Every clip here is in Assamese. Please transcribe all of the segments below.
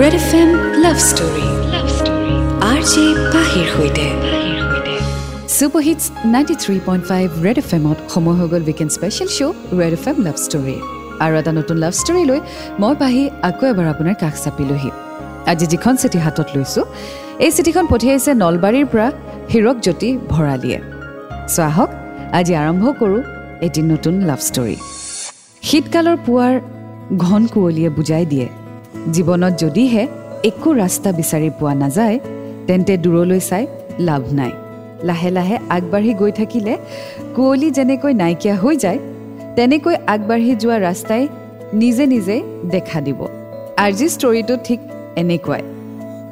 Red F M love story R J পাহিৰ সৈতে superhits ninety three point five Red F এমত সময় হৈ গ'ল weekend special show' Red F M love story আৰু এটা নতুন লাভ ষ্টৰী লৈ মই পাহি আকৌ এবাৰ আপোনাৰ কাষ চাপিলোহি। আজি যিখন চিঠি হাতত লৈছোঁ এই চিঠিখন পঠিয়াইছে নলবাৰীৰ পৰা হীৰক জ্যোতি ভৰালীয়ে। চ' আহক আজি আৰম্ভ কৰোঁ এটি নতুন লাভ ষ্টৰী শীতকালৰ পুৱাৰ ঘন কুঁৱলীয়ে বুজাই দিয়ে জীৱনত যদিহে একো ৰাস্তা বিচাৰি পোৱা নাযায় তেন্তে দূৰলৈ চাই লাভ নাই। লাহে লাহে আগবাঢ়ি গৈ থাকিলে কুঁৱলী যেনেকৈ নাইকিয়া হৈ যায় তেনেকৈ আগবাঢ়ি যোৱা ৰাস্তাই নিজে নিজে দেখা দিব। আজিৰ ষ্টৰীটো ঠিক এনেকুৱাই।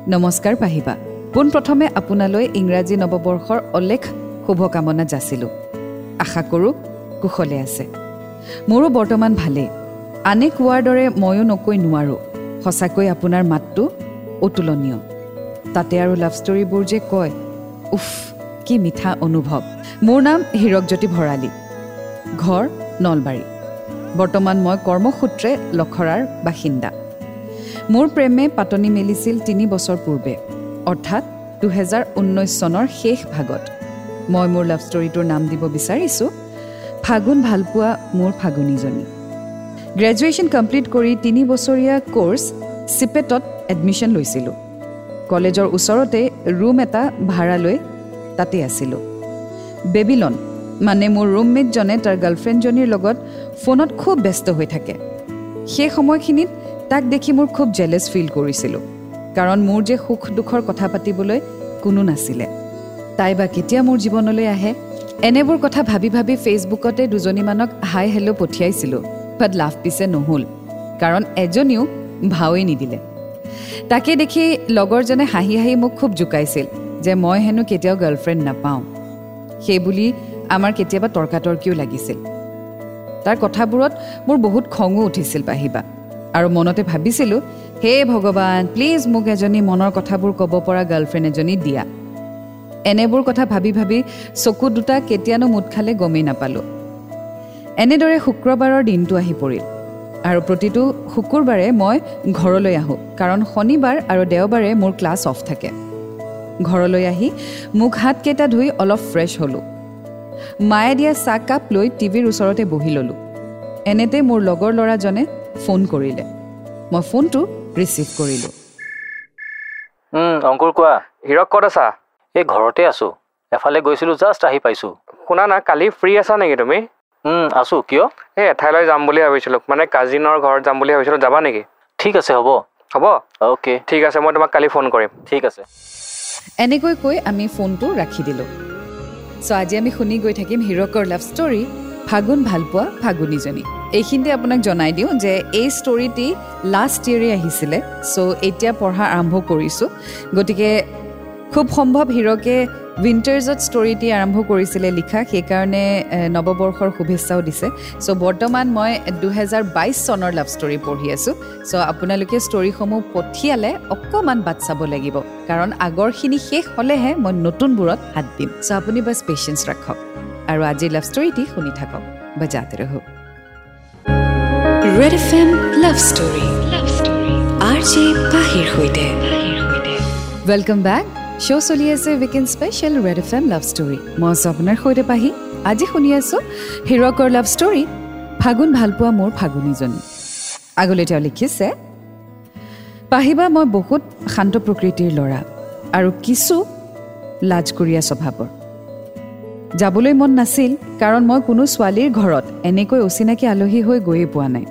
নমস্কাৰ পাহিবা। পোনপ্ৰথমে আপোনালৈ ইংৰাজী নৱবৰ্ষৰ অলেখ শুভকামনা যাচিলোঁ। আশা কৰোঁ কুশলে আছে। মোৰো বৰ্তমান ভালেই। আনে কোৱাৰ দৰে ময়ো নকৈ নোৱাৰোঁ। সঁচাকৈ আপোনাৰ মাতটো অতুলনীয়। তাতে আৰু লাভ ষ্টৰীবোৰ যে কয় উফ কি মিঠা অনুভৱ। মোৰ নাম হীৰকজ্যোতি ভৰালী। ঘৰ নলবাৰী। বৰ্তমান মই কৰ্মসূত্ৰে লখৰাৰ বাসিন্দা। মোৰ প্ৰেমে পাতনি মেলিছিল তিনি বছৰ পূৰ্বে অৰ্থাৎ দুহেজাৰ ঊনৈছ চনৰ শেষ ভাগত। মই মোৰ লাভ ষ্টৰীটোৰ নাম দিব বিচাৰিছোঁ ফাগুন ভালপোৱা মোৰ ফাগুনীজনী। গ্ৰেজুৱেশ্যন কমপ্লিট কৰি তিনি বছৰীয়া কোৰ্চ চিপেটত এডমিশ্যন লৈছিলোঁ। কলেজৰ ওচৰতে ৰুম এটা ভাড়া লৈ তাতে আছিলোঁ। বেবিলন মানে মোৰ ৰুমমেটজনে তাৰ গাৰ্লফ্ৰেণ্ডজনীৰ লগত ফোনত খুব ব্যস্ত হৈ থাকে। সেই সময়খিনিত তাক দেখি মোৰ খুব জেলেছ ফিল কৰিছিলোঁ। কাৰণ মোৰ যে সুখ দুখৰ কথা পাতিবলৈ কোনো নাছিলে। তাই বা কেতিয়া মোৰ জীৱনলৈ আহে এনেবোৰ কথা ভাবি ভাবি ফেচবুকতে দুজনীমানক হাই হেল্ল' পঠিয়াইছিলোঁ। বাট লাভ পিছে নহ'ল কাৰণ এজনীও ভাৱেই নিদিলে। তাকে দেখি লগৰজনে হাঁহি হাঁহি মোক খুব জোকাইছিল যে মই হেনো কেতিয়াও গাৰ্লফ্ৰেণ্ড নাপাওঁ। সেইবুলি আমাৰ কেতিয়াবা তৰ্কাতৰ্কিও লাগিছিল। তাৰ কথাবোৰত মোৰ বহুত খঙো উঠিছিল পাহিবা আৰু মনতে ভাবিছিলোঁ হে ভগৱান প্লিজ মোক এজনী মনৰ কথাবোৰ ক'ব পৰা গাৰ্লফ্ৰেণ্ড এজনী দিয়া। এনেবোৰ কথা ভাবি ভাবি চকু দুটা কেতিয়ানো মুঠ খালে গমেই নাপালোঁ। এনেদৰে শুক্ৰবাৰৰ দিনটো আহি পৰিল। আৰু প্ৰতিটো শুকুৰবাৰে মই ঘৰলৈ আহোঁ কাৰণ শনিবাৰ আৰু দেওবাৰে মোৰ ক্লাছ অফ থাকে। ঘৰলৈ আহি মুখ হাতকেইটা ধুই অলপ ফ্ৰেছ হ'লোঁ। মায়ে দিয়া চাহকাপ লৈ টিভিৰ ওচৰতে বহি ল'লোঁ। এনেতে মোৰ লগৰ ল'ৰাজনে ফোন কৰিলে। মই ফোনটো ৰিচিভ কৰিলোঁ। অংকুৰ কোৱা? হীৰক ক'ত আছা? এই ঘৰতে আছোঁ। এফালে গৈছিলোঁ জাষ্ট আহি পাইছোঁ। শুনা না কালি ফ্ৰী আছা নেকি তুমি? আছোঁ। কিয়? এই এঠাইলৈ যাম বুলি ভাবিছিলোঁ। মানে কাজিনৰ ঘৰত যাম বুলি ভাবিছিলোঁ। যাবা নেকি? ঠিক আছে হ'ব। হ'ব? অ'কে ঠিক আছে মই তোমাক কালি ফোন কৰিম। ঠিক আছে। এনেকৈ কৈ আমি ফোনটো ৰাখি দিলোঁ। চ' আজি আমি শুনি গৈ থাকিম হিৰকৰ লাভ ষ্টৰী ফাগুন ভালপোৱা ফাগুনীজনী। এইখিনিতে আপোনাক জনাই দিওঁ যে এই ষ্টৰিটি লাষ্ট ইয়েৰে আহিছিলে। চ' এতিয়া পঢ়া আৰম্ভ কৰিছোঁ। গতিকে খুব সম্ভৱ হিৰকে উইণ্টাৰ্ছত ষ্টৰিটি আৰম্ভ কৰিছিলে লিখা সেইকাৰণে নৱবৰ্ষৰ শুভেচ্ছাও দিছে। চ' বৰ্তমান মই দুহেজাৰ বাইছ চনৰ লাভ ষ্টৰি পঢ়ি আছোঁ। চ' আপোনালোকে ষ্টৰিসমূহ পঠিয়ালে অকণমান বাট চাব লাগিব। কাৰণ আগৰখিনি শেষ হ'লেহে মই নতুনবোৰত হাত দিম। চ' আপুনি বাছ পেচেঞ্চ ৰাখক। আৰু আজিৰ লাভ ষ্টৰিটি শুনি থাকক। বজাতে ৰহক Red F M love story love story R J পাহিৰ সৈতে। ৱেলকাম বেক শ্ব' চলি আছে weekend special Red F M love story মই আপোনাৰ সৈতে পাহি। আজি শুনি আছোঁ হিৰকৰ লাভ ষ্টৰী ফাগুন ভালপোৱা মোৰ ফাগুনীজনী। আগলৈ তেওঁ লিখিছে পাহিবা মই বহুত শান্ত প্ৰকৃতিৰ ল'ৰা আৰু কিছু লাজকৰীয়া স্বভাৱৰ। যাবলৈ মন নাছিল কাৰণ মই কোনো ছোৱালীৰ ঘৰত এনেকৈ অচিনাকি আলহী হৈ গৈয়ে পোৱা নাই।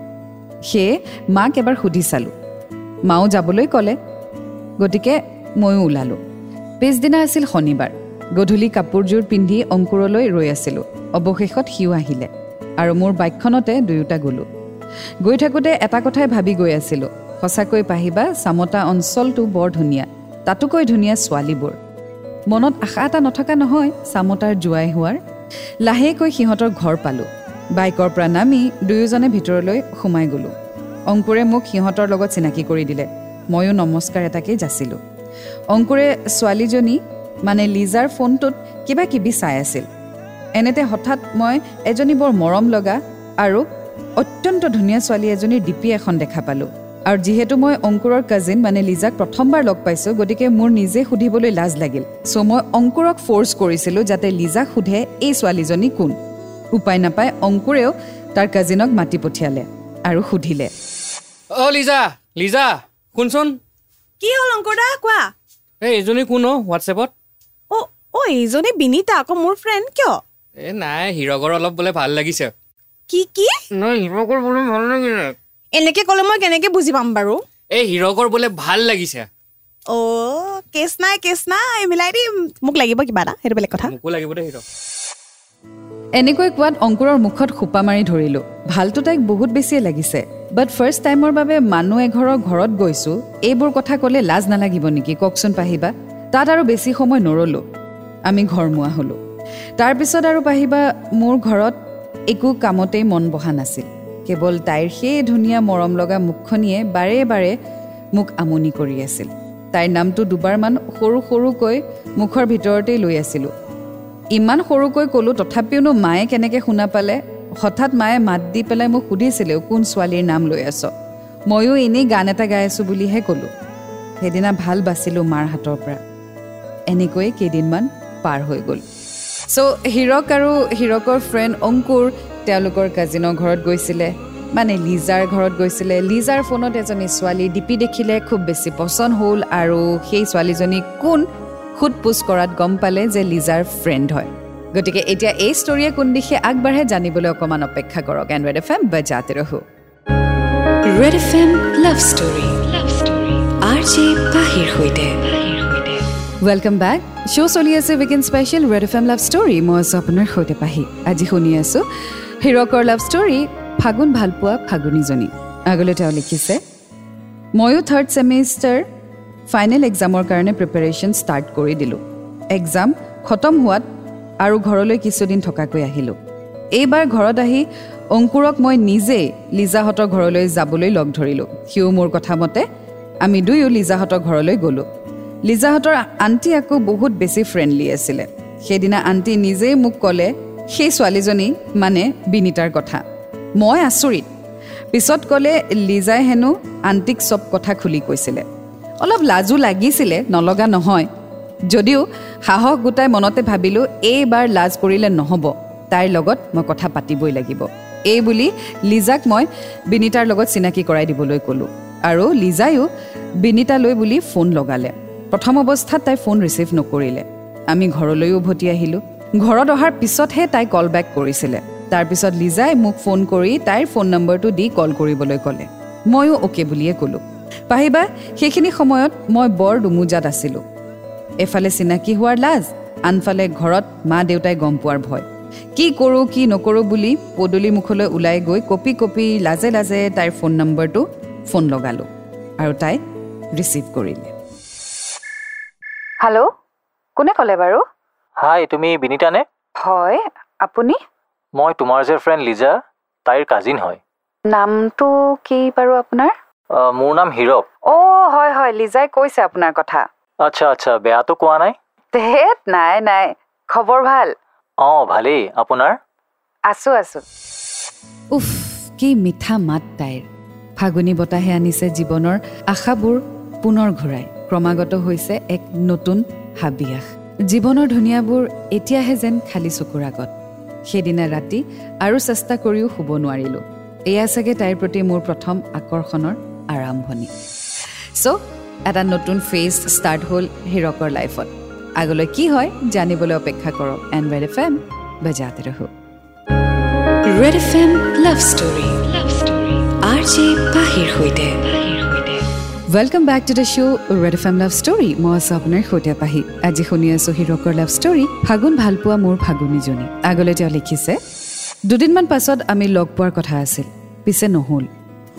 সেয়ে মাক এবাৰ সুধি চালোঁ। মাও যাবলৈ ক'লে গতিকে ময়ো ওলালোঁ। পিছদিনা আছিল শনিবাৰ। গধূলি কাপোৰযোৰ পিন্ধি অংকুৰলৈ ৰৈ আছিলোঁ। অৱশেষত সিও আহিলে আৰু মোৰ বাইকখনতে দুয়োটা গ'লোঁ। গৈ থাকোঁতে এটা কথাই ভাবি গৈ আছিলোঁ। সঁচাকৈ পাহিবা চামতা অঞ্চলটো বৰ ধুনীয়া। তাতোকৈ ধুনীয়া ছোৱালীবোৰ। মনত আশা এটা নথকা নহয় চামতাৰ জোৱাই হোৱাৰ। লাহেকৈ সিহঁতৰ ঘৰ পালোঁ। বাইকৰ পৰা নামি দুয়োজনে ভিতৰলৈ সোমাই গ'লোঁ। অংকুৰে মোক সিহঁতৰ লগত চিনাকি কৰি দিলে। ময়ো নমস্কাৰ এটাকেই যাচিলোঁ। অংকুৰে ছোৱালীজনী মানে লিজাৰ ফোনটোত কিবা কিবি চাই আছিল। এনেতে হঠাৎ মই এজনী বৰ মৰম লগা আৰু অত্যন্ত ধুনীয়া ছোৱালী এজনীৰ ডিপি এখন দেখা পালোঁ। আৰু যিহেতু মই অংকুৰৰ কাজিন মানে লিজাক প্ৰথমবাৰ লগ পাইছোঁ গতিকে মোৰ নিজে সুধিবলৈ লাজ লাগিল। চ' মই অংকুৰক ফ'ৰ্চ কৰিছিলোঁ যাতে লিজাক সোধে এই ছোৱালীজনী কোন? উপায় নাপায় অংকুৰেও তাৰ কাজিনক মাতি পঠিয়ালে আৰু সুধিলে। অ' লিজা লিজা শুনচোন। কি হ'ল অংকুৰদা কোৱা। এই এইজনী কোন অ' হোৱাটছএপত অ' অ' এইজনী বিনীতা আকৌ মোৰ ফ্ৰেণ্ড কিয়? এই নাই হিৰকৰ অলপ বোলে ভাল লাগিছে। কি কি? নাই হিৰকৰ বোলে ভাল লাগিছে। এনেকে ক'লে মই কেনেকে বুজি পাম বাৰু? এই হিৰকৰ বোলে ভাল লাগিছে। অ' কেছ নাই কেছ নাই মিলাই দিম। মোক লাগিব কিবা এটা সেইটো বেলেগ কথা। মোকো লাগিব দেই হিৰক। এনেকৈ কোৱাত অংকুৰৰ মুখত সোপা মাৰি ধৰিলোঁ। ভালটো তাইক বহুত বেছিয়ে লাগিছে। বাট ফাৰ্ষ্ট টাইমৰ বাবে মানুহ এঘৰৰ ঘৰত গৈছোঁ। এইবোৰ কথা ক'লে লাজ নালাগিব নেকি কওকচোন পাহিবা। তাত আৰু বেছি সময় নৰলোঁ। আমি ঘৰমুৱা হ'লোঁ। তাৰপিছত আৰু পাহিবা মোৰ ঘৰত একো কামতেই মন বহা নাছিল। কেৱল তাইৰ সেই ধুনীয়া মৰম লগা মুখখনিয়ে বাৰে বাৰে মোক আমনি কৰি আছিল। তাইৰ নামটো দুবাৰমান সৰু সৰুকৈ মুখৰ ভিতৰতেই লৈ আছিলোঁ। ইমান সৰুকৈ ক'লোঁ তথাপিওনো মায়ে কেনেকৈ শুনা পালে? হঠাৎ মায়ে মাত দি পেলাই মোক সুধিছিলেও কোন ছোৱালীৰ নাম লৈ আছ? ময়ো এনেই গান এটা গাই আছোঁ বুলিহে ক'লোঁ। সেইদিনা ভাল বাচিলোঁ মাৰ হাতৰ পৰা। এনেকৈয়ে কেইদিনমান পাৰ হৈ গ'ল। চ' হিৰক আৰু হিৰকৰ ফ্ৰেণ্ড অংকুৰ তেওঁলোকৰ কাজিনৰ ঘৰত গৈছিলে। মানে লিজাৰ ঘৰত গৈছিলে। লিজাৰ ফোনত এজনী ছোৱালীৰ ডিপি দেখিলে খুব বেছি পচন্দ হ'ল আৰু সেই ছোৱালীজনী কোন সোধ পোছ কৰাত গম পালে যে লিজাৰ ফ্ৰেণ্ড হয়। গতিকে এতিয়া এই ষ্টৰীয়ে কোন দিশে আগবাঢ়ে জানিবলৈ অকণমান অপেক্ষা কৰক। এণ্ড ৰেড এফ এম বজাতে ৰহো। Red F M love story love story R J পাহিৰ সৈতে। ৱেলকাম বেক শ্ব' চলি আছে weekend special Red F M love story মই আছোঁ আপোনাৰ সৈতে পাহি। আজি শুনি আছোঁ হিৰকৰ লাভ ষ্টৰী ফাগুন ভালপোৱা ফাগুনীজনী। আগলৈ তেওঁ লিখিছে ময়ো থাৰ্ড ছেমিষ্টাৰ ফাইনেল এক্সামৰ কাৰণে প্ৰিপেৰেশ্যন ষ্টাৰ্ট কৰি দিলোঁ। এক্সাম খতম হোৱাত আৰু ঘৰলৈ কিছুদিন থকাকৈ আহিলোঁ। এইবাৰ ঘৰত আহি অংকুৰক মই নিজেই লিজাহঁতৰ ঘৰলৈ যাবলৈ লগ ধৰিলোঁ। সিও মোৰ কথা মতে আমি দুয়ো লিজাহঁতৰ ঘৰলৈ গ'লোঁ। লিজাহঁতৰ আণ্টি আকৌ বহুত বেছি ফ্ৰেণ্ডলি আছিলে। সেইদিনা আণ্টি নিজেই মোক ক'লে সেই ছোৱালীজনী মানে বিনীতাৰ কথা। মই আচৰিত। পিছত ক'লে লিজাই হেনো আণ্টিক চব কথা খুলি কৈছিলে। অলপ লাজো লাগিছিলে নলগা নহয়। যদিও সাহস গোটাই মনতে ভাবিলোঁ এইবাৰ লাজ কৰিলে নহ'ব। তাইৰ লগত মই কথা পাতিবই লাগিব। এই বুলি লিজাক মই বিনীতাৰ লগত চিনাকি কৰাই দিবলৈ ক'লোঁ। আৰু লিজায়ো বিনীতালৈ বুলি ফোন লগালে। প্ৰথম অৱস্থাত তাই ফোন ৰিচিভ নকৰিলে। আমি ঘৰলৈ উভতি আহিলোঁ। ঘৰত অহাৰ পিছতহে তাই কল বেক কৰিছিলে। তাৰপিছত লিজাই মোক ফোন কৰি তাইৰ ফোন নম্বৰটো দি কল কৰিবলৈ ক'লে। ময়ো অ'কে বুলিয়ে ক'লোঁ। পাহিবা সেইখিনি সময়ত মই বৰ দুমোজাত আছিলোঁ। এফালে চিনাকি হোৱাৰ লাজ আনফালে ঘৰত মা দেউতাই গম পোৱাৰ ভয়। কি কৰোঁ কি নকৰোঁ বুলি পদূলি মুখলৈ ওলাই গৈ কপি কপি লাজে লাজে তাইৰ ফোন নম্বৰটো ফোন লগালোঁ আৰু তাই ৰিচিভ কৰিলে। হেল্ল' কোনে ক'লে বাৰু? হাই তুমি বিনীতানে? হয় আপুনি? মই তোমাৰ যে ফ্ৰেণ্ড লিজা তাইৰ কাজিন হয়। নামটো কি বাৰু আপোনাৰ? মোৰ নাম হীৰক। অ' হয় হয় লিজাই কৈছে আপোনাৰ কথা। আচ্ছা আচ্ছা বেয়াটো কোৱা নাই? ধেত নাই নাই খবৰ ভাল? অঁ ভালেই আপোনাৰ? আছোঁ আছোঁ। উফ কি মিঠা মাত তাইৰ। ফাগুনী বতাহে আনিছে জীৱনৰ আশাবোৰ পুনৰ ঘূৰাই। ক্ৰমাগত হৈছে এক নতুন হাবিয়াস। জীৱনৰ ধুনীয়াবোৰ এতিয়াহে যেন খালী চকুৰ আগত। সেইদিনা ৰাতি আৰু চেষ্টা কৰিও শুব নোৱাৰিলোঁ। এয়া চাগে তাইৰ প্ৰতি মোৰ প্ৰথম আকৰ্ষণৰ আৰম্ভণি। চ' এটা নতুন ফেজ ষ্টাৰ্ট হ'ল হিৰকৰ লাইফত আগলৈ কি হয় জানিবলৈ অপেক্ষা কৰক এণ্ড ৰেড এফ এম বজাতে ৰহো। Red F M love story love story R J পাহিৰ সৈতে। Welcome back to the show' Red F M love story মই আছোঁ আপোনাৰ সৈতে পাহি। আজি শুনি আছোঁ হিৰকৰ লাভ ষ্টৰী ফাগুন ভালপোৱা মোৰ ফাগুনীজনী। আগলৈ তেওঁ লিখিছে দুদিনমান পাছত আমি লগ পোৱাৰ কথা আছিল পিছে নহ'ল।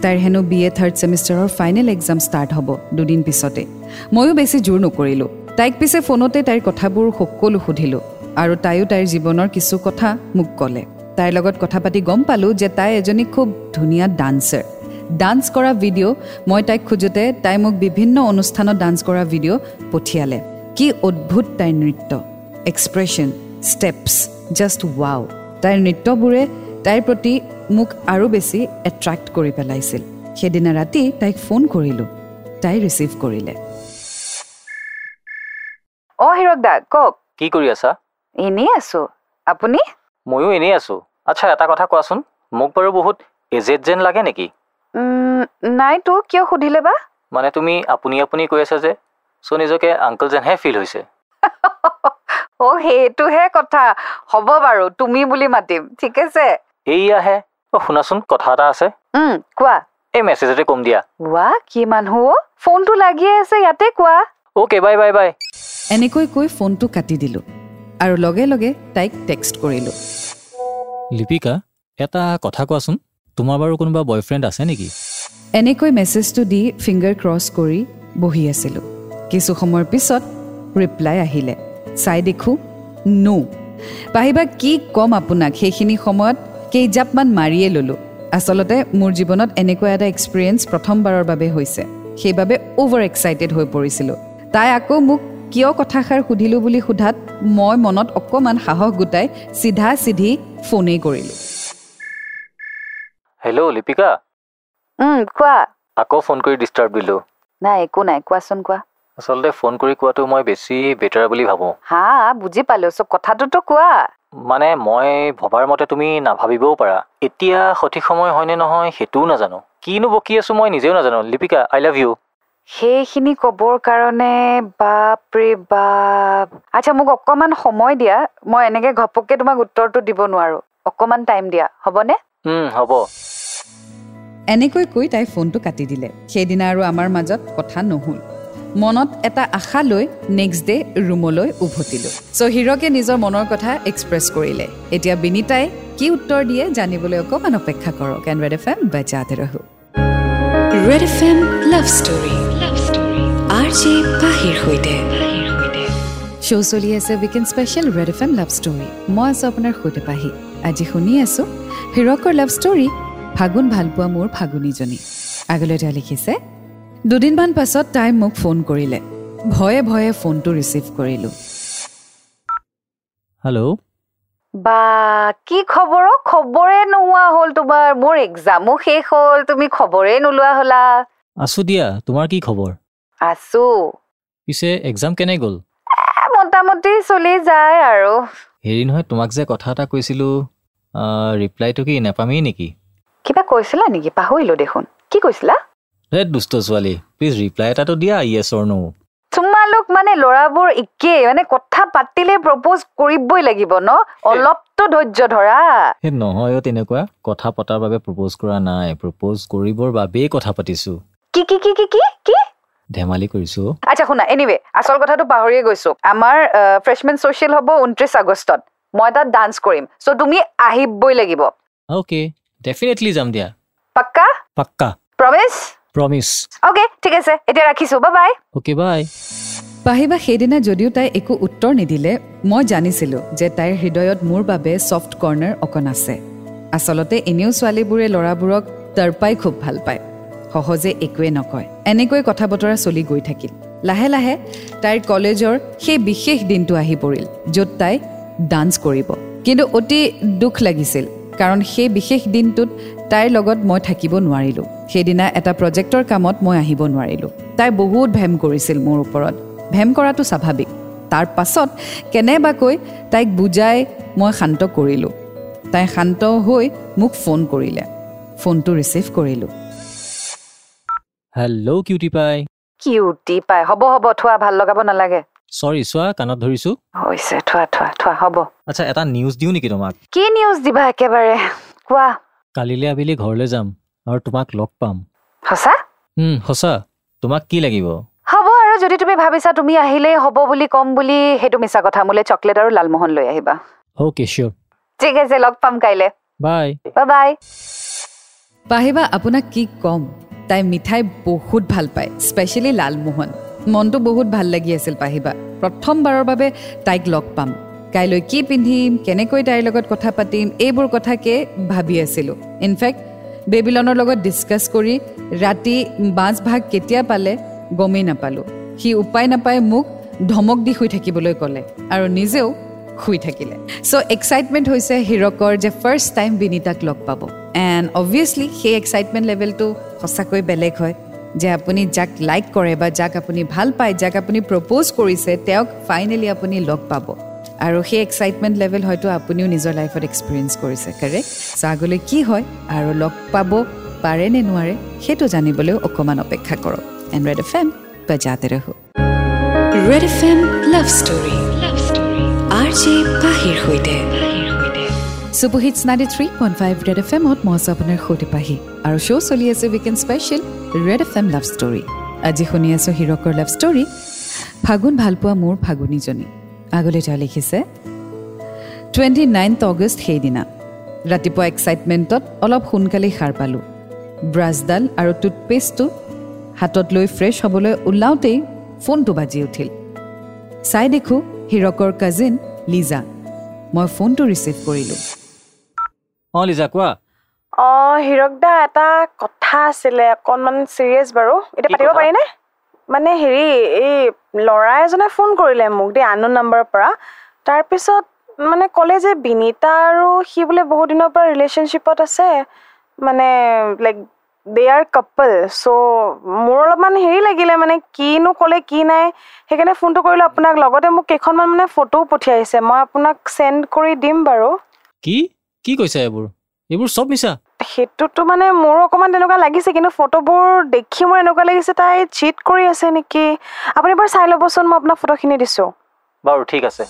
তাইৰ হেনো বি এ থাৰ্ড ছেমিষ্টাৰৰ ফাইনেল এক্সাম ষ্টাৰ্ট হ'ব দুদিন পিছতে। ময়ো বেছি জোৰ নকৰিলোঁ। তাইক পিছে ফোনতে তাইৰ কথাবোৰ সকলো সুধিলোঁ আৰু তাইও তাইৰ জীৱনৰ কিছু কথা মোক ক'লে। তাইৰ লগত কথা পাতি গম পালোঁ যে তাই এজনী খুব ধুনীয়া ডান্সাৰ ডান্স কৰা ভিডিঅ' মই তাইক খোজোতে তাই মোক বিভিন্ন অনুষ্ঠানত ডান্স কৰা ভিডিঅ' পঠিয়ালে। কি অদ্ভুত তাইৰ নৃত্য। এক্সপ্ৰেশ্যন ষ্টেপছ জাষ্ট ৱাও তাইৰ নৃত্যবোৰে তাইৰ প্ৰতি মোক আৰু বেছি এট্ৰেক্ট কৰি পেলাইছিল। সেইদিনা ৰাতি তাইক ফোন কৰিলোঁ। তাই ৰিচিভ কৰিলে। অ হিৰক দা কওক। কি কৰি আছা? এনেই আছো। আপুনি? ময়ো এনেই আছোঁ। আচ্ছা এটা কথা কোৱাচোন। মোক বাৰু বহুত এজেড যেন লাগে নেকি? নাইতো কিয় সুধিলে বা? মানে তুমি আপুনি আপুনি কৈ আছা যে চ' নিজকে আংকল যেনহে ফিল হৈছে। অ সেইটোহে কথা। হ'ব বাৰু তুমি বুলি মাতিম। ঠিক আছে? এইয়াহে। অ' শুনাচোন কথা এটা আছে। উম, কোৱা। এই মেছেজতে কম দিয়া। ৱা কি মানুহ অ? ফোনটো লাগিয়ে আছে ইয়াতে কোৱা। Okay bye bye bye. এনেকৈ কৈ ফোনটো কাটি দিলোঁ আৰু লগে লগে তাইক টেক্সট কৰিলোঁ। লিপিকা এটা কথা কোৱাচোন তোমাৰ বাৰু কোনোবা বয়ফ্ৰেণ্ড আছে নেকি? এনেকৈ মেছেজটো দি ফিংগাৰ ক্ৰছ কৰি বহি আছিলোঁ। কিছু সময়ৰ পিছত ৰিপ্লাই আহিলে। চাই দেখোঁ নো পাহিবা কি ক'ম আপোনাক সেইখিনি সময়ত কেইজাপমান মাৰিয়ে ল'লোঁ। আচলতে মোৰ জীৱনত এনেকুৱা এটা এক্সপিৰিয়েঞ্চ প্ৰথমবাৰৰ বাবে হৈছে। সেইবাবে অ'ভাৰ এক্সাইটেড হৈ পৰিছিলোঁ। তাই আকৌ মোক কিয় কথাষাৰ সুধিলোঁ বুলি সোধাত মই মনত অকণমান সাহস গোটাই চিধা চিধি ফোনেই কৰিলোঁ। হেল্ল' লিপিকা কোৱা? আকৌ ফোন কৰি ডিষ্টাৰ্ব দিলোঁ। নাই একো নাই কোৱাচোন কোৱা? আচলতে ফোন কৰি কোৱাটো মই বেছি বেটাৰ বুলি ভাবোঁ। হা বুজি পালো চ কথাটোতো কোৱা। মানে মই ভবাৰ মতে তুমি নাভাবিবও পাৰা। এতিয়া সঠিক সময় হয়নে নহয় সেইটোও নাজানো। কিনো বকি আছোঁ মই নিজেও নাজানো। লিপিকা আই লাভ ইউ সেইখিনি ক'বৰ কাৰণে বাপ ৰে বাপ। আচ্ছা মোক অকণমান সময় দিয়া। মই এনেকে ঘপককে তোমাক উত্তৰটো দিব নোৱাৰো। অকণমান টাইম দিয়া। হ'বনে? হ'ব। এনেকৈ কৈ তাই ফোনটো কাটি দিলে। সেইদিনা আৰু আমাৰ মাজত কথা নহ'ল। মনত এটা আশা লৈ নেক্সট ডে ৰুমলৈ উভতিলোঁ। চ' হিৰকে নিজৰ মনৰ কথা এক্সপ্ৰেছ কৰিলে। এতিয়া বিনীতাই কি উত্তৰ দিয়ে জানিবলৈ অকণমান অপেক্ষা কৰক। এণ্ড ৰেড এফ এম বেজাতে ৰহো। Red F M love story R J পাহিৰ সৈতে। শ্ব' চলি আছে weekend special Red F M love story মই আছোঁ আপোনাৰ সৈতে পাহি। আজি শুনি আছোঁ হিৰকৰ লাভ ষ্টৰী ফাগুন ভালপোৱা মোৰ ফাগুনীজনী। আগলৈ তেওঁ লিখিছে দুদিনমান পাছত তাই মোক ফোন কৰিলে। ভয়ে ভয়ে ফোনটো ৰিচিভ কৰিলোঁ। হেল্ল' বা কি খবৰ অ? খবৰে নোহোৱা হ'ল তোমাৰ। মোৰ এক্সামো শেষ হ'ল। তুমি খবৰে নোলোৱা হ'লা। আছোঁ দিয়া। তোমাৰ কি খবৰ? আছো। পিছে এক্সাম কেনে গ'ল? মোটামুটি চলি যায় আৰু। হেৰি নহয় তোমাক যে কথা এটা কৈছিলোঁ ৰিপ্লাইটো কি নাপামেই নেকি? কিবা কৈছিলা নেকি? পাহৰিলো দেখোন। কি কৈছিলা? হে দুষ্ট ছোৱালী প্লিজ ৰিপ্লাই এটাতো দিয়া য়েছ অৰ ন' তোমালোক মানে ল'ৰাবোৰ একেই মানে কথা পাতিলে প্ৰপ'জ কৰিবই লাগিব ন? অলপতো ধৈৰ্য ধৰা। সেই নহয় অ' তেনেকুৱা। কথা পতাৰ বাবে প্ৰপ'জ কৰা নাই। প্ৰপ'জ কৰিবৰ বাবেই কথা পাতিছোঁ। কি কি কি কি কি কি? ধেমালি কৰিছোঁ। আচ্ছা শুনা এনিৱে আচল কথাটো পাহৰিয়ে গৈছো। আমাৰ ফ্ৰেছমেন ছ'চিয়েল হ'ব ঊনত্ৰিছ আগষ্টত। মই তাত ডান্স কৰিম। চ' তুমি আহিবই লাগিব। অ'কে ডেফিনেটলি যাম দিয়া। পাক্কা? পাক্কা। প্ৰমিছ প্ৰমিছ অ'কে ঠিক আছে এতিয়া ৰাখিছো বা বাই অ'কে বাই পাহিবা সেইদিনা যদিও তাই একো উত্তৰ নিদিলে মই জানিছিলোঁ যে তাইৰ হৃদয়ত মোৰ বাবে ছফ্ট কৰ্ণাৰ অকণ আছে। আচলতে এনেও ছোৱালীবোৰে ল'ৰাবোৰক তৰ্পাই খুব ভাল পায় সহজে একোৱে নকয়। এনেকৈ কথা বতৰা চলি গৈ থাকিল। লাহে লাহে তাইৰ কলেজৰ সেই বিশেষ দিনটো আহি পৰিল য'ত তাই ডান্স কৰিব। কিন্তু অতি দুখ লাগিছিল কাৰণ সেই বিশেষ দিনটোত তাইৰ লগত মই থাকিব নোৱাৰিলোঁ। সেইদিনা এটা প্ৰজেক্টৰ কামত মই আহিব নোৱাৰিলোঁ। তাই বহুত ভেম কৰিছিল মোৰ ওপৰত। ভেম কৰাটো স্বাভাৱিক। তাৰ পাছত কেনেবাকৈ তাইক বুজাই মই শান্ত কৰিলোঁ। তাই শান্ত হৈ মোক ফোন কৰিলে। ফোনটো ৰিচিভ কৰিলোঁ। Hello cutie pie. Cutie pie. হ'ব হ'ব থোৱা। ভাল লগাব নালাগে। চৰি চোৱা কাণত ধৰিছোঁ। হৈছে থোৱা থোৱা থোৱা। হ'ব। আচ্ছা এটা নিউজ দিওঁ নেকি তোমাক? কি নিউজ দিবা একেবাৰে? কোৱা। কালিলৈ আবেলি ঘৰলৈ যাম আৰু তোমাক লগ পাম। সঁচা? হুম, সঁচা। তোমাক কি লাগিব? হ'ব আৰু যদি তুমি ভাবিছা তুমি আহিলেই হ'ব বুলি ক'ম বুলি সেইটো মিছা কথা। মোলৈ চকলেট আৰু লালমোহন লৈ আহিবা। অ'কে চিয়'ৰ ঠিক আছে লগ পাম কাইলৈ। বাই বাই বাই পাহিবা আপোনাক কি ক'ম? তাই মিঠাই বহুত ভাল পায় স্পেচিয়েলি লালমোহন। মনটো বহুত ভাল লাগি আছিল পাহিবা। প্ৰথমবাৰৰ বাবে তাইক লগ পাম। কাইলৈ কি পিন্ধিম কেনেকৈ তাইৰ লগত কথা পাতিম এইবোৰ কথাকে ভাবি আছিলোঁ। ইনফেক্ট বেবিলনৰ লগত ডিছকাছ কৰি ৰাতি বাজ ভাগ কেতিয়া পালে গমেই নাপালোঁ। সি উপায় নাপাই মোক ধমক দি শুই থাকিবলৈ ক'লে আৰু নিজেও শুই থাকিলে। চ' এক্সাইটমেণ্ট হৈছে হিৰকৰ যে ফাৰ্ষ্ট টাইম বিনীতাক লগ পাব। এণ্ড অবভিয়াছলি সেই এক্সাইটমেণ্ট লেভেলটো সঁচাকৈ বেলেগ হয়। যে আপুনি যাক লাইক কৰে বা যাক আপুনি ভাল পায় যাক আপুনি প্ৰপ'জ কৰিছে তেওঁক ফাইনেলি আপুনি লগ পাব। আৰু সেই এক্সাইটমেণ্ট লেভেল হয়তো আপুনিও নিজৰ লাইফত এক্সপিৰিয়েঞ্চ কৰিছে কাৰেক্ট চ' আগলৈ কি হয় আৰু লগ পাব পাৰে নে নোৱাৰে সেইটো জানিবলৈও অকণমান অপেক্ষা কৰক। এণ্ড ৰেড এফ এম বজাতে ৰহো। Red F M love story love story R J পাহিৰ সৈতে superhits ninety three point five Red F এমত মই আছোঁ আপোনাৰ সৈতে পাহি। আৰু শ্ব' চলি আছে weekend special Red F M love story আজি শুনি আছোঁ হিৰকৰ লাভ ষ্টৰী ফাগুন ভালপোৱা মোৰ ফাগুনীজনী। আগলৈ তেওঁ লিখিছে। টুৱেণ্টি নাইনথ অগষ্ট সেইদিনা ৰাতিপুৱা এক্সাইটমেণ্টত অলপ সোনকালেই সাৰ পালোঁ। ব্ৰাছডাল আৰু টুথপেষ্টটো হাতত লৈ ফ্ৰেছ হ'বলৈ ওলাওঁতেই ফোনটো বাজি উঠিল। চাই দেখোঁ হিৰকৰ কাজিন লিজা মই ফোনটো ৰিচিভ কৰিলোঁ। অঁ লিজা কোৱা? অঁ হীৰক দা এটা কথা আছিলে অকণমান চিৰিয়াছ বাৰু। এতিয়া পাতিব? পাৰিনে? মানে হেৰি এই ল'ৰা এজনে ফোন কৰিলে মোক দেই আননোন নাম্বাৰৰ পৰা। তাৰপিছত মানে ক'লে যে বিনীতা আৰু সি বোলে বহুত দিনৰ পৰা ৰিলেশ্যনশ্বিপত আছে। মানে like they are couple so' মোৰ অলপমান হেৰি লাগিলে মানে কিনো ক'লে কি নাই। সেইকাৰণে ফোনটো কৰিলোঁ আপোনাক। লগতে মোক কেইখনমান মানে ফটোও পঠিয়াইছে মই আপোনাক চেণ্ড কৰি দিম বাৰু। কি? কি কৈছা এইবোৰ? এইবোৰ চব মিছা? সেইটোতো মানে মোৰো অকণমান তেনেকুৱা লাগিছে কিন্তু ফটোবোৰ দেখি মোৰ এনেকুৱা লাগিছে তাই চিট কৰি আছে নেকি? আপুনি এবাৰ চাই ল'বচোন মই আপোনাক ফটোখিনি দিছোঁ। বাৰু ঠিক আছে।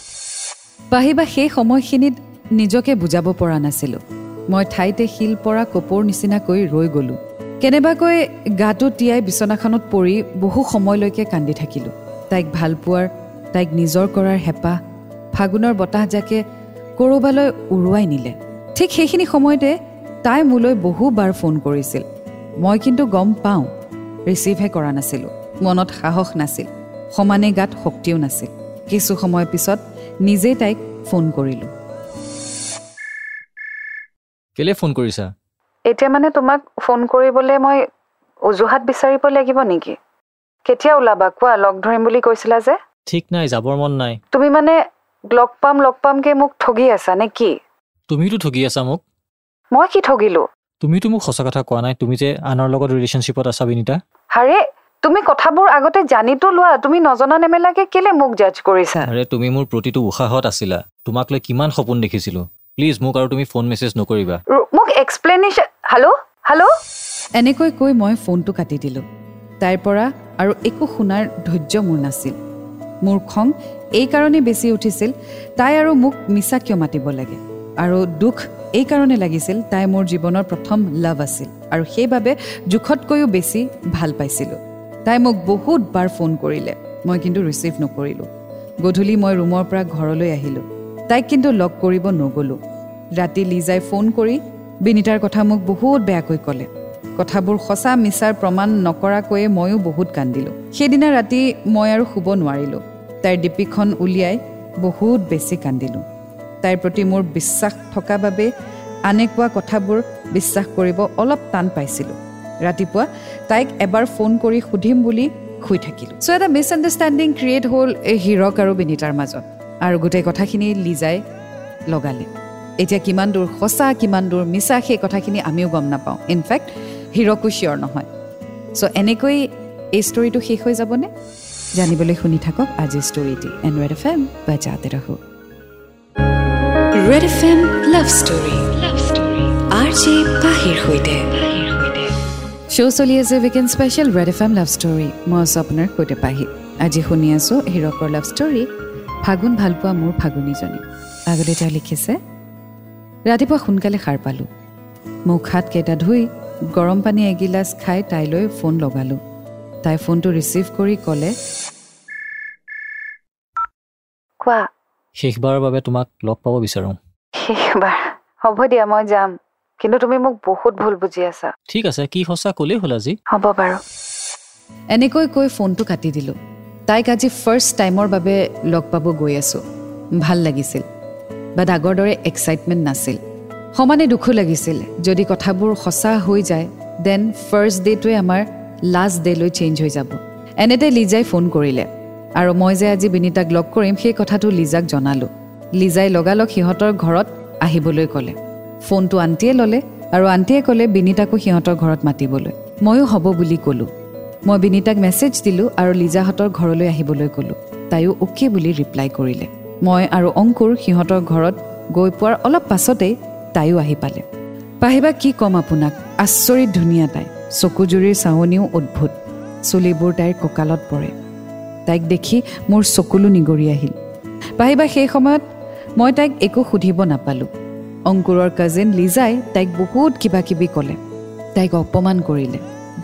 পাহিবা সেই সময়খিনিত নিজকে বুজাব পৰা নাছিলোঁ। মই ঠাইতে শিল পৰা কপৌৰ নিচিনাকৈ ৰৈ গ'লোঁ। কেনেবাকৈ গাটো তিয়াই বিচনাখনত পৰি বহু সময়লৈকে কান্দি থাকিলোঁ। তাইক ভাল পোৱাৰ তাইক নিজৰ কৰাৰ হেঁপাহ ফাগুনৰ বতাহজাকে ক'ৰবালৈ উৰুৱাই নিলে। ঠিক সেইখিনি সময়তে তাই মোলৈ বহুবাৰ ফোন কৰিছিল। মই কিন্তু গম পাওঁ ৰিচিভহে কৰা নাছিলোঁ। মনত সাহস নাছিল। সমানে গাত শক্তিও নাছিল। কিছু সময় পিছত নিজেই তাইক ফোন কৰিলোঁ। কেলে ফোন কৰিছা? এতিয়া মানে তোমাক ফোন কৰিবলৈ মই অজুহাত বিচাৰিব লাগিব নেকি? কেতিয়া ওলাবা? কোৱা লগ ধৰিম বুলি কৈছিলা যে? ঠিক নাই যাবৰ মন নাই। তুমি মানে লগ পাম লগ পামকে মোক ঠগি আছা নে কি? তুমিতো ঠগি আছা মোক। মই কি ঠগিলো? তুমিতো মোক সঁচা কথা কোৱা নাই। তুমি যে আনৰ লগত ৰিলেশ্যনশ্বিপত আছা বিনীতা। হাৰে তুমি কথাবোৰ আগতে জানিতো লোৱা। তুমি নজনা নেমেলাকে কেলে মোক জাজ কৰিছা? আৰে তুমি মোৰ প্ৰতিটো উশাহত আছিলা। তোমাক লৈ কিমান সপোন দেখিছিলোঁ। প্লিজ মোক আৰু তুমি ফোন মেছেজ নকৰিবা। মোক এক্সপ্লেনেশ্যন হেল্ল' হেল্ল' এনেকৈ কৈ মই ফোনটো কাটি দিলোঁ। তাইৰ পৰা আৰু একো শুনাৰ ধৈৰ্য মোৰ নাছিল। মোৰ খং এইকাৰণেই বেছি উঠিছিল তাই আৰু মোক মিছা কিয় মাতিব লাগে? আৰু দুখ এইকাৰণে লাগিছিল তাই মোৰ জীৱনৰ প্ৰথম লাভ আছিল আৰু সেইবাবে জোখতকৈও বেছি ভাল পাইছিলোঁ। তাই মোক বহুতবাৰ ফোন কৰিলে। মই কিন্তু ৰিচিভ নকৰিলোঁ। গধূলি মই ৰুমৰ পৰা ঘৰলৈ আহিলোঁ। তাইক কিন্তু লগ কৰিব নগ'লোঁ। ৰাতি লিজাই ফোন কৰি বিনীতাৰ কথা মোক বহুত বেয়াকৈ ক'লে। কথাবোৰ সঁচা মিছাৰ প্ৰমাণ নকৰাকৈয়ে ময়ো বহুত কান্দিলোঁ। সেইদিনা ৰাতি মই আৰু শুব নোৱাৰিলোঁ। তাইৰ ডিপিখন উলিয়াই বহুত বেছি কান্দিলোঁ। তাইৰ প্ৰতি মোৰ বিশ্বাস থকা বাবে আনে কোৱা কথাবোৰ বিশ্বাস কৰিব অলপ টান পাইছিলোঁ। ৰাতিপুৱা তাইক এবাৰ ফোন কৰি সুধিম বুলি শুই থাকিলোঁ। চ' এটা মিছআণ্ডাৰষ্টেণ্ডিং ক্ৰিয়েট হ'ল এই হীৰক আৰু বিনীতাৰ মাজত। আৰু গোটেই কথাখিনি লিজাই লগালে। এতিয়া কিমান দূৰ সঁচা কিমান দূৰ মিছা সেই কথাখিনি আমিও গম নাপাওঁ। ইনফেক্ট হীৰকো চিয়'ৰ নহয়। চ' এনেকৈ এই ষ্টৰিটো শেষ হৈ যাবনে? জানিবলৈ শুনি থাকক আজিৰ ষ্টৰিটি এণ্ড ৰেড এফ এম বাজাতে ৰহো। Red F M love story R J পাহিৰ সৈতে শ্ব' চলি আছে weekend special Red F M love story মই আছোঁ আপোনাৰ সৈতে পাহি আজি শুনি আছোঁ হীৰকৰ লাভ ষ্টৰী ফাগুন ভালপোৱা মোৰ ফাগুনীজনী। আগতে তেওঁ লিখিছে ৰাতিপুৱা সোনকালে সাৰ পালোঁ। মুখ হাত কেইটা ধুই গৰম পানী এগিলাচ খাই তাইলৈ ফোন লগালোঁ। তাই ফোনটো ৰিচিভ কৰি ক'লে কোৱা। শেষবাৰৰ বাবে তোমাক লগ পাব বিচাৰোঁ। শেষবাৰ। হ'ব দিয়া মই যাম। কিন্তু তুমি মোক বহুত ভুল বুজি আছা। ঠিক আছে কি সঁচা ক'লেই হ'ল আজি? হ'ব বাৰু। এনেকৈ কৈ ফোনটো কাটি দিলোঁ। তাইক আজি ফাৰ্ষ্ট টাইমৰ বাবে লগ পাব গৈ আছোঁ। ভাল লাগিছিল। বাট আগৰ দৰে এক্সাইটমেণ্ট নাছিল। সমানে দুখো লাগিছিল। যদি কথাবোৰ সঁচা হৈ যায় দেন ফাৰ্ষ্ট ডে'টোৱে আমাৰ লাষ্ট ডে'লৈ চেঞ্জ হৈ যাব। এনেতে লিজাই ফোন কৰিলে। আৰু মই যে আজি বিনীতাক লগ কৰিম সেই কথাটো লিজাক জনালোঁ। লিজাই লগালগ সিহঁতৰ ঘৰত আহিবলৈ ক'লে। ফোনটো আণ্টিয়ে ল'লে আৰু আণ্টিয়ে ক'লে বিনীতাকো সিহঁতৰ ঘৰত মাতিবলৈ। ময়ো হ'ব বুলি ক'লোঁ। মই বিনীতাক মেছেজ দিলোঁ আৰু লিজাহঁতৰ ঘৰলৈ আহিবলৈ ক'লোঁ। তাইও অ'কে বুলি ৰিপ্লাই কৰিলে। মই আৰু অংকুৰ সিহঁতৰ ঘৰত গৈ পোৱাৰ অলপ পাছতেই তাইও আহি পালে। পাহিবা কি ক'ম আপোনাক? আচৰিত ধুনীয়া তাই। চকুজুৰিৰ চাৱনিও অদ্ভুত। চুলিবোৰ তাইৰ কঁকালত পৰে। তাইক দেখি মোৰ চকুলো নিগৰি আহিল। পাহিবা সেই সময়ত মই তাইক একো সুধিব নাপালোঁ। অংকুৰৰ কাজিন লিজাই তাইক বহুত কিবা কিবি ক'লে। তাইক অপমান কৰিলে।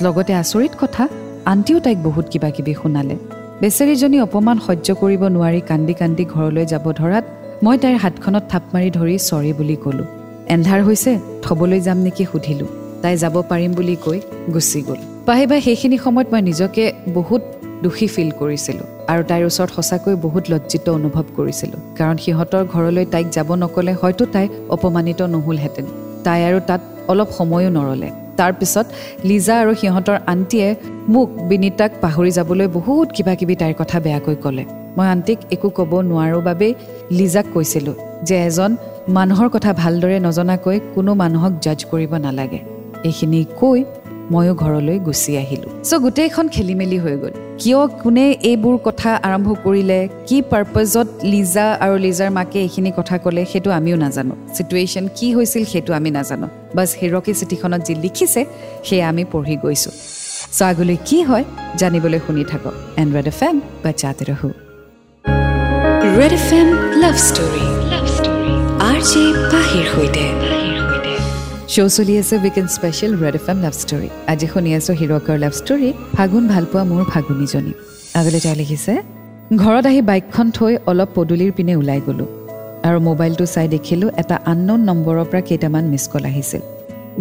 লগতে আচৰিত কথা আণ্টিও তাইক বহুত কিবা কিবি শুনালে। বেচেৰীজনী অপমান সহ্য কৰিব নোৱাৰি কান্দি কান্দি ঘৰলৈ যাব ধৰাত মই তাইৰ হাতখনত থাপ মাৰি ধৰি চৰি বুলি ক'লোঁ। এন্ধাৰ হৈছে থ'বলৈ যাম নেকি সুধিলোঁ। তাই যাব পাৰিম বুলি কৈ গুচি গ'ল। পাহিবা সেইখিনি সময়ত মই নিজকে বহুত দোষী ফিল কৰিছিলোঁ। আৰু তাইৰ ওচৰত সঁচাকৈ বহুত লজ্জিত অনুভৱ কৰিছিলোঁ। কাৰণ সিহঁতৰ ঘৰলৈ তাইক যাব নক'লে হয়তো তাই অপমানিত নহ'লহেঁতেন। তাই আৰু তাত অলপ সময়ো নৰলে। তাৰপিছত লিজা আৰু সিহঁতৰ আণ্টিয়ে মোক বিনীতাক পাহৰি যাবলৈ বহুত কিবা কিবি তাইৰ কথা বেয়াকৈ ক'লে। মই আণ্টিক একো ক'ব নোৱাৰোঁ বাবেই লিজাক কৈছিলোঁ যে এজন মানুহৰ কথা ভালদৰে নজনাকৈ কোনো মানুহক জাজ কৰিব নালাগে। এইখিনি কৈ ময়ো ঘৰলৈ গুচি আহিলোঁ। চ' গোটেইখন খেলি মেলি হৈ গ'ল। কিয় কোনে এইবোৰ কথা আৰম্ভ কৰিলে কি পাৰ্পজত লিজা আৰু লিজাৰ মাকে এইখিনি কথা ক'লে সেইটো আমিও নাজানো। চিটুৱেশ্যন কি হৈছিল সেইটো আমি নাজানো। বাছ হিৰকী চিঠিখনত যি লিখিছে সেয়া আমি পঢ়ি গৈছোঁ। চ' আগলৈ কি হয় জানিবলৈ শুনি থাকক। এণ্ড্ৰইড এফ এম বা চাতে ৰহো। Red F M love story love story R J পাহিৰ সৈতে। শ্ব' চলি আছে weekend special Red F M love story আজি শুনি আছোঁ হিৰকৰ লাভ ষ্টৰী ফাগুন ভালপোৱা মোৰ ফাগুনীজনী আগলৈ তাই লিখিছে ঘৰত আহি বাইকখন থৈ অলপ পদূলিৰ পিনে ওলাই গ'লোঁ আৰু মোবাইলটো চাই দেখিলোঁ এটা আনন'ন নম্বৰৰ পৰা কেইটামান মিছ কল আহিছিল।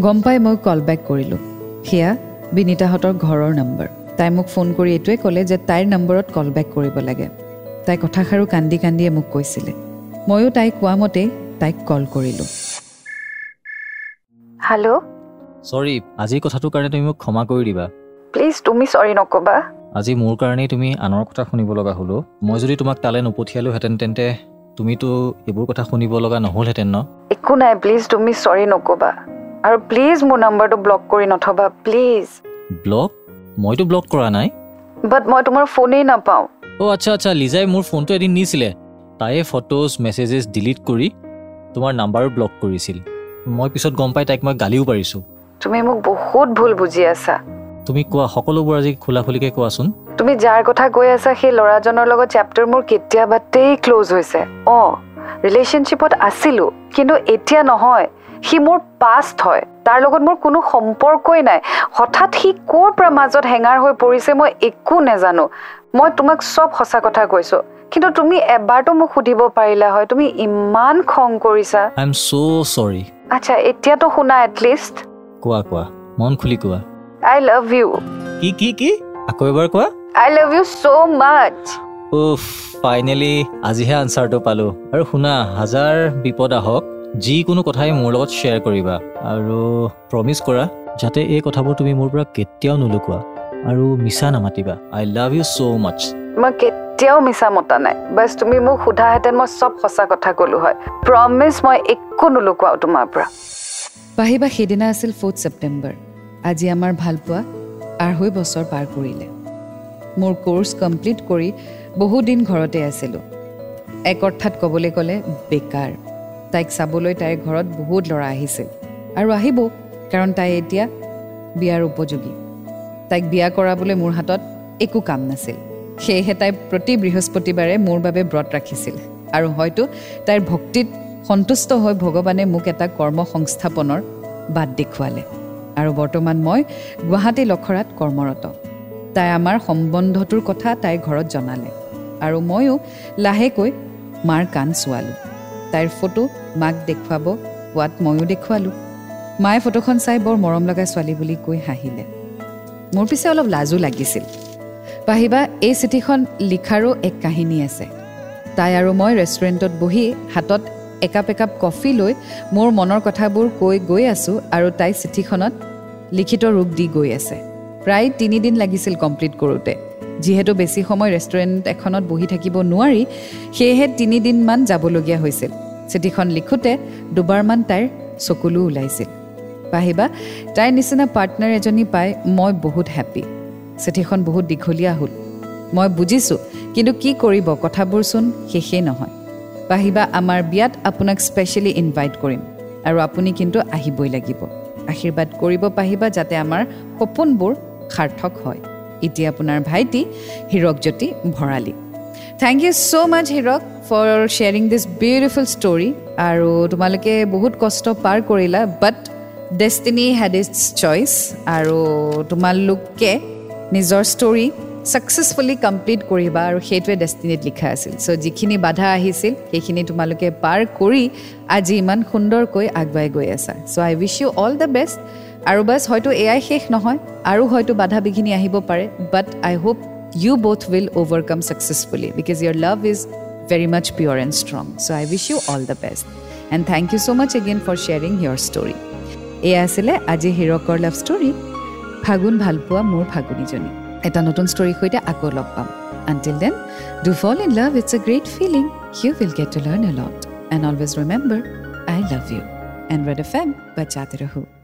গম পাই মই কল বেক কৰিলোঁ। সেয়া বিনীতাহঁতৰ ঘৰৰ নম্বৰ তাই মোক ফোন কৰি এইটোৱে ক'লে যে তাইৰ নম্বৰত কল বেক কৰিব লাগে। তাই কথাষাৰো কান্দি কান্দিয়ে মোক কৈছিলে। ময়ো তাই কোৱা মতেই তাইক কল কৰিলোঁ। হেল্ল' চৰি আজিৰ কথাটোৰ কাৰণে তুমি মোক ক্ষমা কৰি দিবা। প্লিজ তুমি চৰি নক'বা। আজি মোৰ কাৰণেই তুমি আনৰ কথা শুনিব লগা হ'লো। মই যদি তোমাক তালৈ নপঠিয়ালোহেঁতেন তেন্তে তুমিতো এইবোৰ কথা শুনিব লগা নহ'লহেঁতেন ন? একো নাই প্লিজ তুমি চৰি নক'বা। আৰু প্লিজ মোৰ নাম্বাৰটো ব্লক কৰি নথবা প্লিজ ব্লক মইতো ব্লক কৰা নাই। বাট মই তোমাৰ ফোনেই নাপাওঁ। অ' আচ্ছা আচ্ছা লিজাই মোৰ ফোনটো এদিন নিছিলে। তায়ে ফটোজ মেছেজেছ ডিলিট কৰি তোমাৰ নাম্বাৰো ব্লক কৰিছিল। মই পিছত গম পাই তাইক মই গালিও পাৰিছোঁ। তুমি মোক বহুত ভুল বুজি আছা। তুমি কোৱা সকলোবোৰ আজি খোলা খুলিকৈ কোৱাচোন। তুমি যাৰ কথা কৈ আছা সেই ল'ৰাজনৰ লগত চেপ্টাৰ মোৰ কেতিয়াবাতেই ক্ল'জ হৈছে। অঁ ৰিলেশ্যনশ্বিপত আছিলোঁ কিন্তু এতিয়া নহয়। সি মোৰ পাষ্ট হয়। তাৰ লগত মোৰ কোনো সম্পৰ্কই নাই। হঠাৎ সি ক'ৰ পৰা মাজত হেঙাৰ হৈ পৰিছে মই একো নেজানো। মই তোমাক চব সঁচা কথা কৈছোঁ। কিন্তু তুমি এবাৰতো মোক সুধিব পাৰিলা হয়। তুমি ইমান খং কৰিছা। আই এম চ' চৰি আচ্ছা এতিয়াতো শুনা এটলিষ্ট কোৱা কোৱা। মন খুলি কোৱা। আই লাভ ইউ কি কি কি? আকৌ এবাৰ কোৱা? আই লাভ ইউ চ' মাছ উফ ফাইনেলি আজিহে আনচাৰটো পালোঁ। আৰু শুনা হাজাৰ বিপদ আহক। যিকোনো কথাই মোৰ লগত শ্বেয়াৰ কৰিবা। আৰু প্ৰমিছ কৰা যাতে এই কথাবোৰ তুমি মোৰ পৰা কেতিয়াও নুলুকোৱা। আৰু মিছা নামাতিবা। আই লাভ ইউ ছ' মাছ মই কেতিয়াও মিছা মতা নাই। বাছ তুমি মোক সোধাহেঁতেন মই চব সঁচা কথা ক'লো হয়। প্ৰমিছ মই একো নুলুকুৱাও তোমাৰ পৰা। পাহিবা সেইদিনা আছিল ফ'ৰ্থ ছেপ্টেম্বৰ আজি আমাৰ ভালপোৱা আঢ়ৈ বছৰ পাৰ কৰিলে। মোৰ কোৰ্চ কমপ্লিট কৰি বহুদিন ঘৰতে আছিলোঁ। এক অৰ্থাৎ ক'বলৈ গ'লে বেকাৰ। তাইক চাবলৈ তাইৰ ঘৰত বহুত ল'ৰা আহিছিল। আৰু আহিব কাৰণ তাই এতিয়া বিয়াৰ উপযোগী। তাইক বিয়া কৰাবলৈ মোৰ হাতত একো কাম নাছিল। সেয়েহে তাই প্ৰতি বৃহস্পতিবাৰে মোৰ বাবে ব্ৰত ৰাখিছিল আৰু হয়তো তাইৰ ভক্তিত সন্তুষ্ট হৈ ভগৱানে মোক এটা কৰ্ম সংস্থাপনৰ বাট দেখুৱালে। আৰু বৰ্তমান মই গুৱাহাটী লখৰাত কৰ্মৰত। তাই আমাৰ সম্বন্ধটোৰ কথা তাইৰ ঘৰত জনালে আৰু ময়ো লাহেকৈ মাৰ কাণ চোৱালোঁ। তাইৰ ফটো মাক দেখুৱাব কোৱাত ময়ো দেখুৱালোঁ। মায়ে ফটোখন চাই বৰ মৰম লগা ছোৱালী বুলি কৈ হাঁহিলে। মোৰ পিছে অলপ লাজো লাগিছিল। পাহিবা এই চিঠিখন লিখাৰো এক কাহিনী আছে। তাই আৰু মই ৰেষ্টুৰেণ্টত বহি হাতত একাপ একাপ কফি লৈ মোৰ মনৰ কথাবোৰ কৈ গৈ আছোঁ আৰু তাই চিঠিখনত লিখিত ৰূপ দি গৈ আছে। প্ৰায় তিনিদিন লাগিছিল কমপ্লিট কৰোঁতে। যিহেতু বেছি সময় ৰেষ্টুৰেণ্ট এখনত বহি থাকিব নোৱাৰি সেয়েহে তিনিদিনমান যাবলগীয়া হৈছিল। চিঠিখন লিখোঁতে দুবাৰমান তাইৰ চকুলো ওলাইছিল। পাহিবা তাইৰ নিচিনা পাৰ্টনাৰ এজনী পাই মই বহুত হেপ্পী চিঠিখন বহুত দীঘলীয়া হ'ল। মই বুজিছোঁ কিন্তু কি কৰিব কথাবোৰচোন শেষেই নহয়। পাহিবা আমাৰ বিয়াত আপোনাক স্পেচিয়েলি ইনভাইট কৰিম আৰু আপুনি কিন্তু আহিবই লাগিব। আশীৰ্বাদ কৰিব পাহিবা যাতে আমাৰ সপোনবোৰ সাৰ্থক হয়। এতিয়া আপোনাৰ ভাইটি Hirakjyoti Bharali. Thank you so' much Hirak for sharing this beautiful story আৰু তোমালোকে বহুত কষ্ট পাৰ কৰিলা but destiny had is choice আৰু তোমালোকে নিজৰ ষ্টৰী ছাকচেছফুলি কমপ্লিট কৰিবা আৰু সেইটোৱে ডেষ্টিনিত লিখা আছিল। চ' যিখিনি বাধা আহিছিল সেইখিনি তোমালোকে পাৰ কৰি আজি ইমান সুন্দৰকৈ আগুৱাই গৈ আছা। So' I wish you all the best আৰু বাছ হয়তো এয়াই শেষ নহয় আৰু হয়তো বাধা বিঘিনি আহিব পাৰে but I hope you both will overcome successfully because your love is very much pure and strong so' I wish you all the best and thank you so' much again for sharing your story এয়া আছিলে আজি হিৰকৰ লাভ ষ্টৰী ফাগুন ভালপোৱা মোৰ ফাগুনীজনী। এটা নতুন ষ্টৰীৰ সৈতে আকৌ লগ পাম। Until then do fall in love it's a great feeling you will get to learn a lot and always remember I love you and Red FM বাচ্চাতে ৰহো